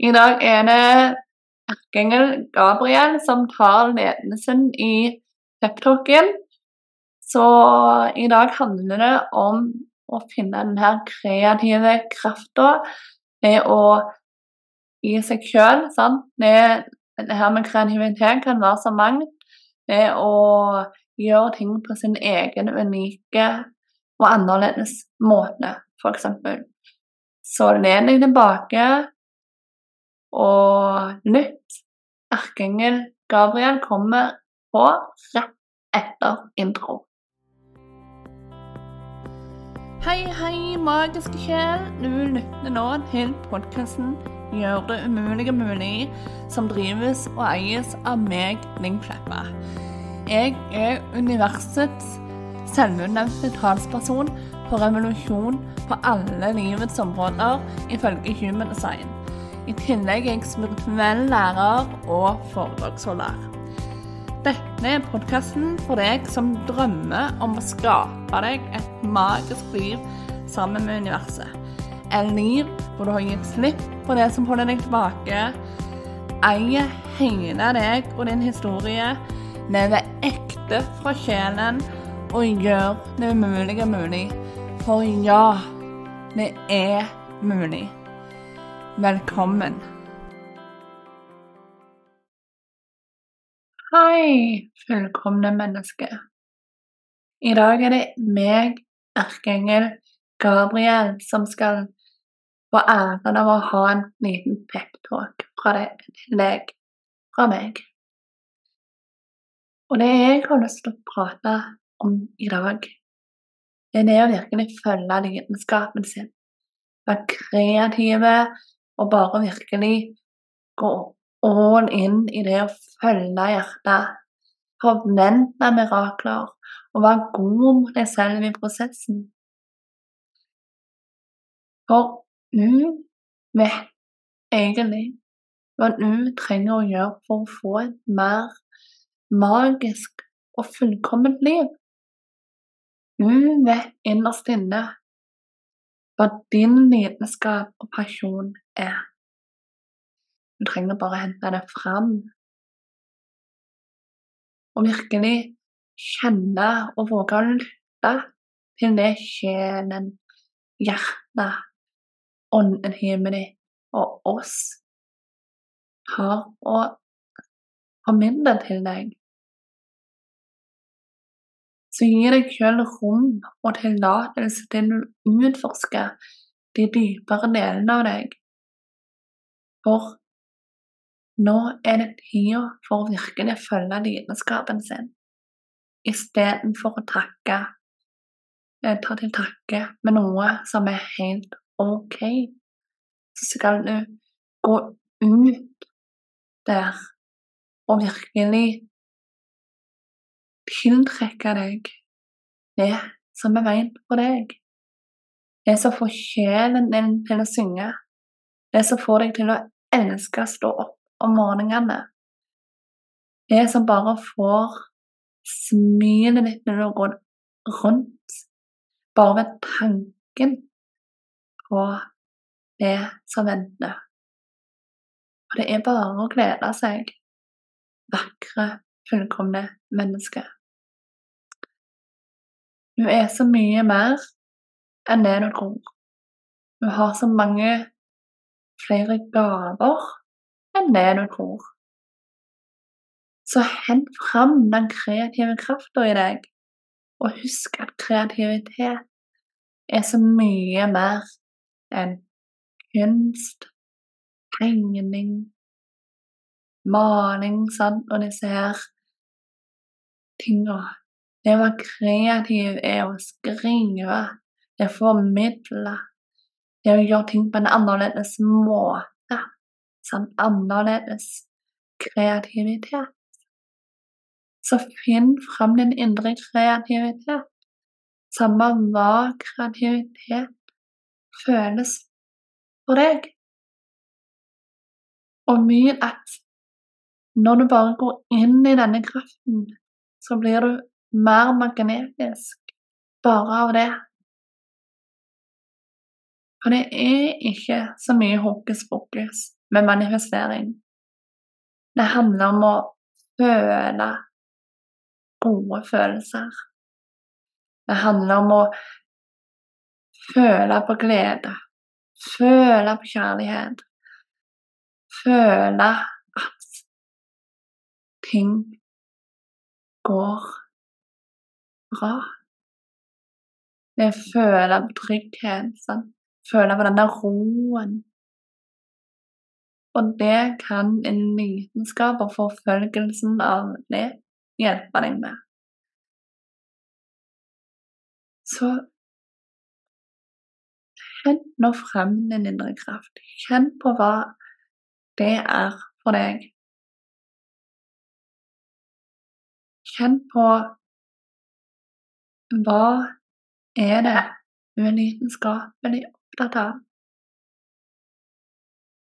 I dag er det erkeengel Gabriel som tar ledelsen i peptalken. Så i dag handler det om å finne den her kreative krafta ved å i seg sjøl. Det, det her med kreativitet kan være så mangt. Det å gjøre ting på sin egen unike og annerledes måte, f.eks. Så len deg tilbake, og nytt erkeengel Gabriel kommer på rett etter intro. Hei, hei, magiske sjel. Du lytter nå til podkasten Gjør det umulige mulig, som drives og eies av meg, Ling Kleppa. Jeg er universets selvutnevnte talsperson for revolusjon på alle livets områder, ifølge Human Design. I tillegg er jeg spirituell lærer og foredragsholder. Dette er podkasten for deg som drømmer om å skape deg et magisk liv sammen med universet. Et liv hvor du har gitt slipp på det som holder deg tilbake. Eier hele deg og din historie. Lever ekte fra sjelen og gjør det umulige mulig. For ja, det er mulig. Velkommen. Hei, fullkomne menneske. I dag er det meg, erkeengel Gabriel, som skal få æren av å ha en liten peptalk fra deg, fra meg. Og det jeg har lyst til å prate om i dag, det er det å virkelig følge lidenskapen sin. Være kreative og bare virkelig gå all in i det å følge hjertet, forvente mirakler og være god mot deg selv i prosessen. For du vet egentlig hva du trenger å gjøre for å få et mer magisk og fullkomment liv. Du vet innerst inne hva din lidenskap og pasjon er. Du trenger bare hente det fram. Og virkelig kjenne og våge å lytte til det sjelen, hjertet, ånden, himmelen og oss har å formidle til deg. Så gi deg selv rom og tillatelse til å utforske de dypere delene av deg. For nå er det tida for å virkelig følge lidenskapen sin, istedenfor å takke, eh, ta til takke med noe som er helt OK. Så skal du gå ut der og virkelig tiltrekke deg det som er veien for deg. Det som får sjelen din til å synge. Det som får deg til å elske å stå opp om morgenene. Det som bare får smilet ditt når du går rundt, bare ved tanken på det som venter. Og det er bare å glede seg, vakre, fullkomne menneske. Du er så mye mer enn det du tror. Du har så mange flere gaver enn det du tror. Så hent fram den kreative krafta i deg, og husk at kreativitet er så mye mer enn kunst, tegning, maling sant? og disse her tinga. Det å være kreativ er å skrive, det er å formidle, å gjøre ting på en annerledes måte samt annerledes kreativitet. Så finn fram din indre kreativitet, samme hva kreativitet føles for deg. Og mye at når du bare går inn i denne kraften, så blir du mer magnetisk bare av det. For det er ikke så mye hokus pokus med manifestering. Det handler om å føle gode følelser. Det handler om å føle på glede, føle på kjærlighet, føle at ting går bra. Det er føle på trygghet, sant? Føle på den der roen. Og det kan en vitenskap og forfølgelsen av det hjelpe deg med. Så kjenn nå frem din indre kraft. Kjenn på hva det er for deg. Kjenn på hva er det du er lidenskapelig opptatt av.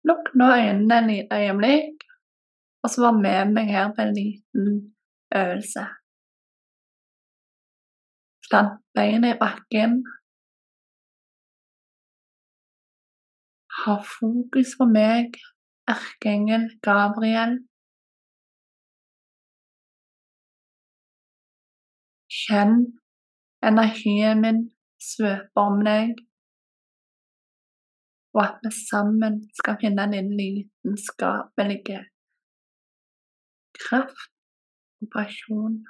Lukk nå øynene et lite øyeblikk, og så vær med meg her på en liten øvelse. Stant beina i bakken. Ha fokus på meg, erkeengel Gabriel. Kjenn energien min svøpe om deg, og at vi sammen skal finne den lidenskapelige kraft og pasjon.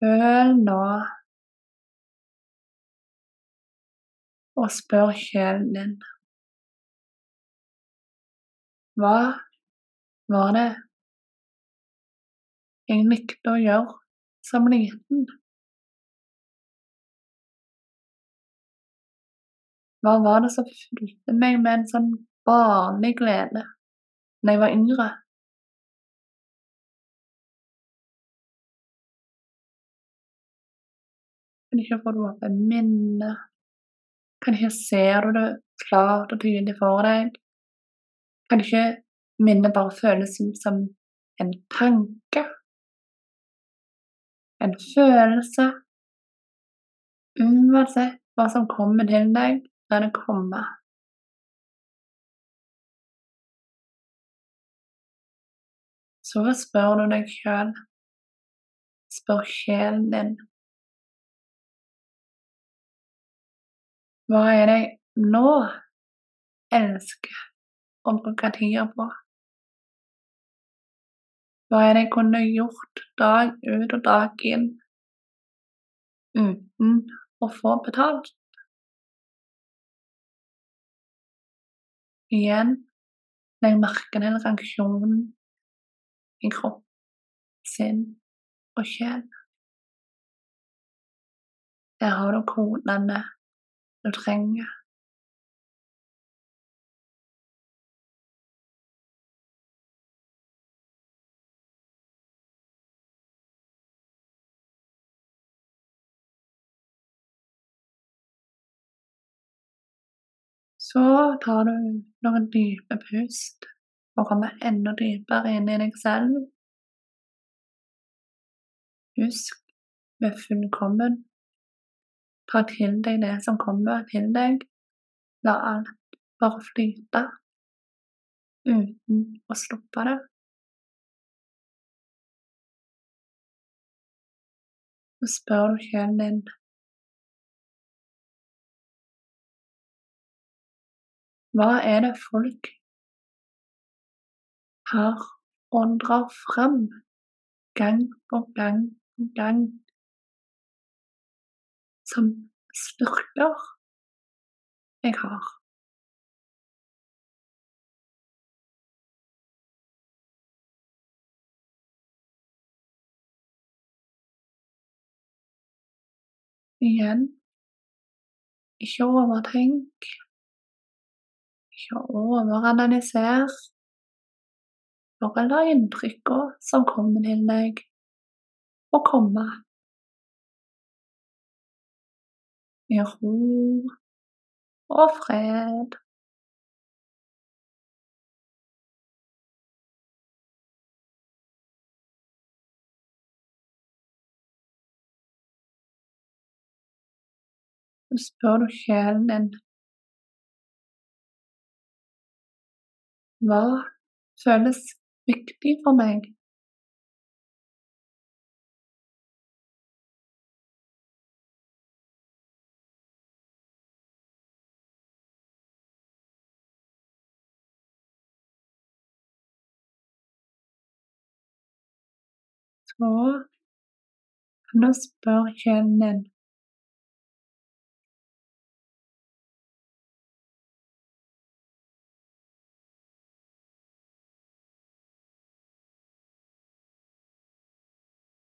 Føl nå og spør sjelen din Hva var det jeg likte å gjøre som liten? Hva var det som fylte meg med en sånn barnlig glede da jeg var yngre? Kan ikke få det opp i minne? Kan ikke ser du det klart og tydelig for deg? Kan ikke minnet bare føles som en tanke? En følelse? Uansett hva som kommer til deg, la det komme. Så spør du deg sjøl, spør sjelen din Hva er det jeg nå elsker å bruke tida på? Hva er det jeg kunne gjort dag ut og dag inn uten å få betalt? Igjen jeg merker den reaksjonen i kropp, sinn og sjel. Der har du kodene du trenger. Så tar du noen dype pust og kommer enda dypere inn i deg selv. Husk, du er fullkommen. Ta til deg det som kommer til deg. La alt bare flyte uten å stoppe det. Så spør du sjelen din Hva er det folk her åndrer frem gang på gang på gang som styrker jeg har? Igjen, ikke overtenk. Ikke overanalyser. Bare la inntrykka som kommer til deg, få komme. I ro og fred. spør du sjelen din Hva føles viktig for meg? Så kan du spørre kjelen din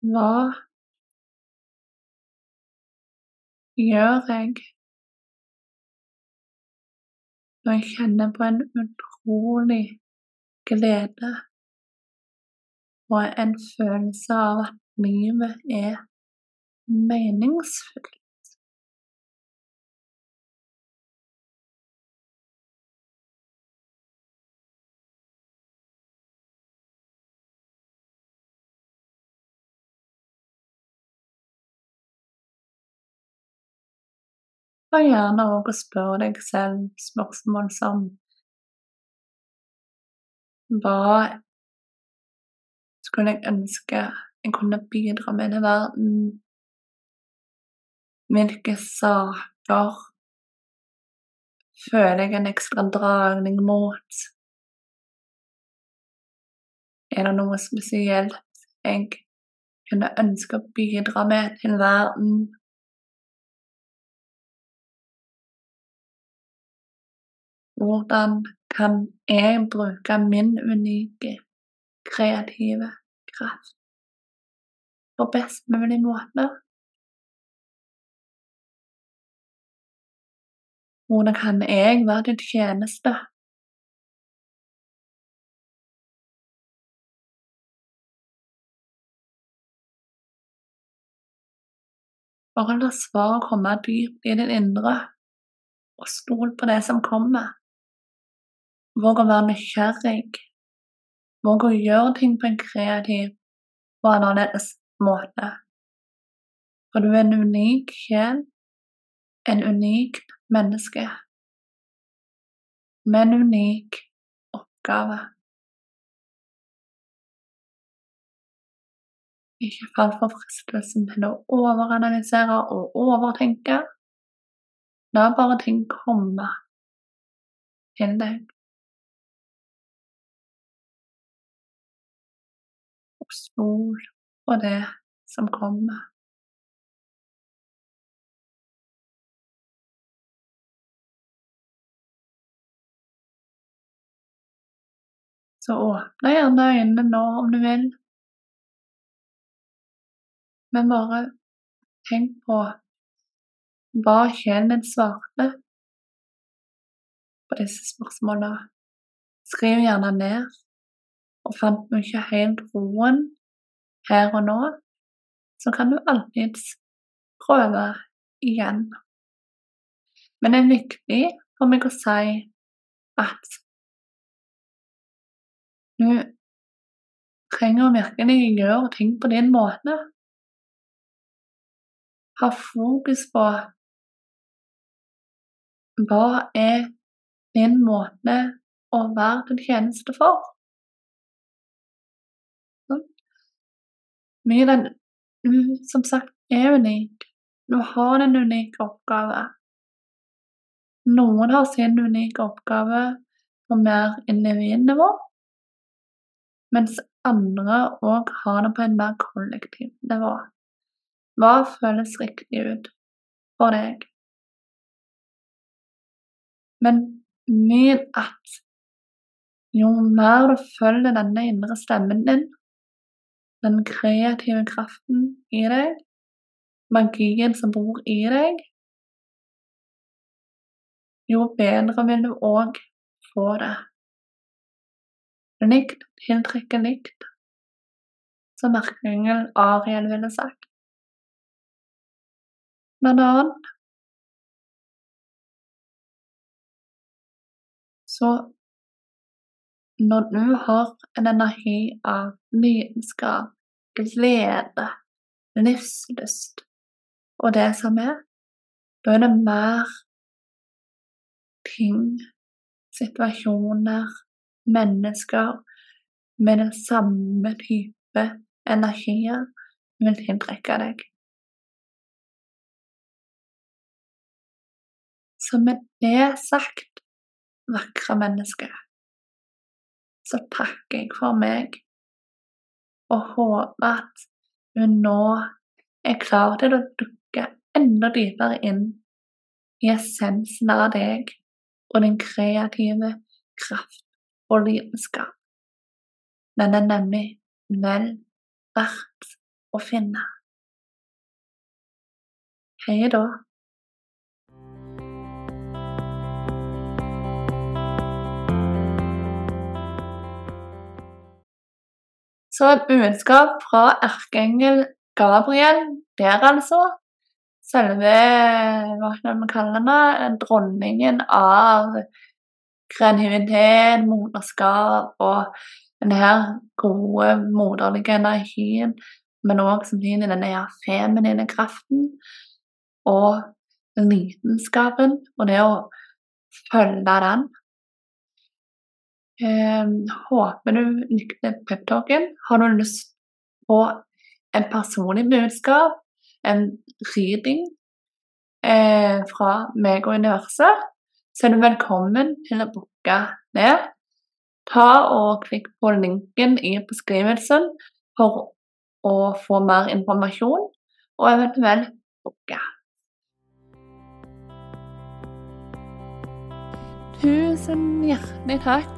Hva gjør jeg når jeg kjenner på en utrolig glede og en følelse av at livet er meningsfullt? Og gjerne òg å spørre deg selv spørsmål som Hva skulle jeg ønske jeg kunne bidra med i verden? Hvilke saker føler jeg en ekstra dragning mot? Er det noe spesielt jeg kunne ønske å bidra med til verden? Hvordan kan jeg bruke min unike, kreative kraft på best mulig måte? Hvordan kan jeg være til tjeneste? Bare la svaret komme dypt i din indre, og stol på det som kommer. Våg å være nysgjerrig. Våg å gjøre ting på en kreativ og annerledes måte. For du er en unik sjel, en unik menneske, med en unik oppgave. Ikke fall for fristelsen til å overanalysere og overtenke. La bare ting komme til deg. Og stol på det som kommer. Så åpne gjerne øynene nå om du vil. Men bare tenk på hva sjelen din svarte på disse spørsmålene. Skriv gjerne ned. Og fant du ikke helt roen her og nå, så kan du alltids prøve igjen. Men det er viktig for meg å si at du trenger virkelig gjøre ting på din måte. Ha fokus på hva er din måte å være til tjeneste for. Mye den du som sagt er unik. Du har en unik oppgave. Noen har sin unike oppgave på mer individnivå, mens andre òg har det på en mer kollektiv nivå. Hva føles riktig ut for deg? Men min at jo mer du følger denne indre stemmen din, den kreative kraften i deg, magien som bor i deg, jo bedre vil du òg få det. Likt tiltrekker likt, som erkeengel Ariel ville sagt. Blant annet så når du har en energi av lidenskap, glede, livslyst og det som er, Da er det mer ting, situasjoner, mennesker med den samme type energier vil tiltrekke deg. Så med det sagt, vakre menneske, så takker jeg for meg og håper at hun nå er klar til å dukke enda dypere inn i essensen av deg og din kreative kraft og lidenskap. Den er nemlig vel verdt å finne. Hei da. Så et budskap fra erkeengel Gabriel der, altså. Selve hva skal vi kalle henne, dronningen av kreativitet, moderskap og denne gode, moderlige energien, men òg samtidig denne feminine kraften og lidenskapen og det å følge den. Eh, håper du likte peptalken. Har du lyst på en personlig budskap, en reading eh, fra meg og universet, så er du velkommen til å booke ned. Ta og Klikk på linken i beskrivelsen for å få mer informasjon, og eventuelt booke. Tusen hjertelig takk,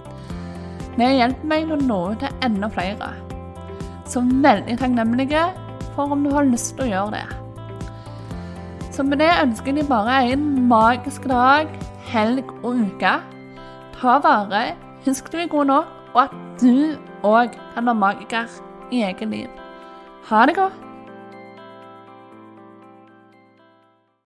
Det hjulpet meg å nå ut til enda flere. Så veldig takknemlige for om du har lyst til å gjøre det. Så med det ønsker jeg bare en magisk dag, helg og uke. Ta vare, husk du er god nok, og at du òg kan være magiker i eget liv. Ha det godt.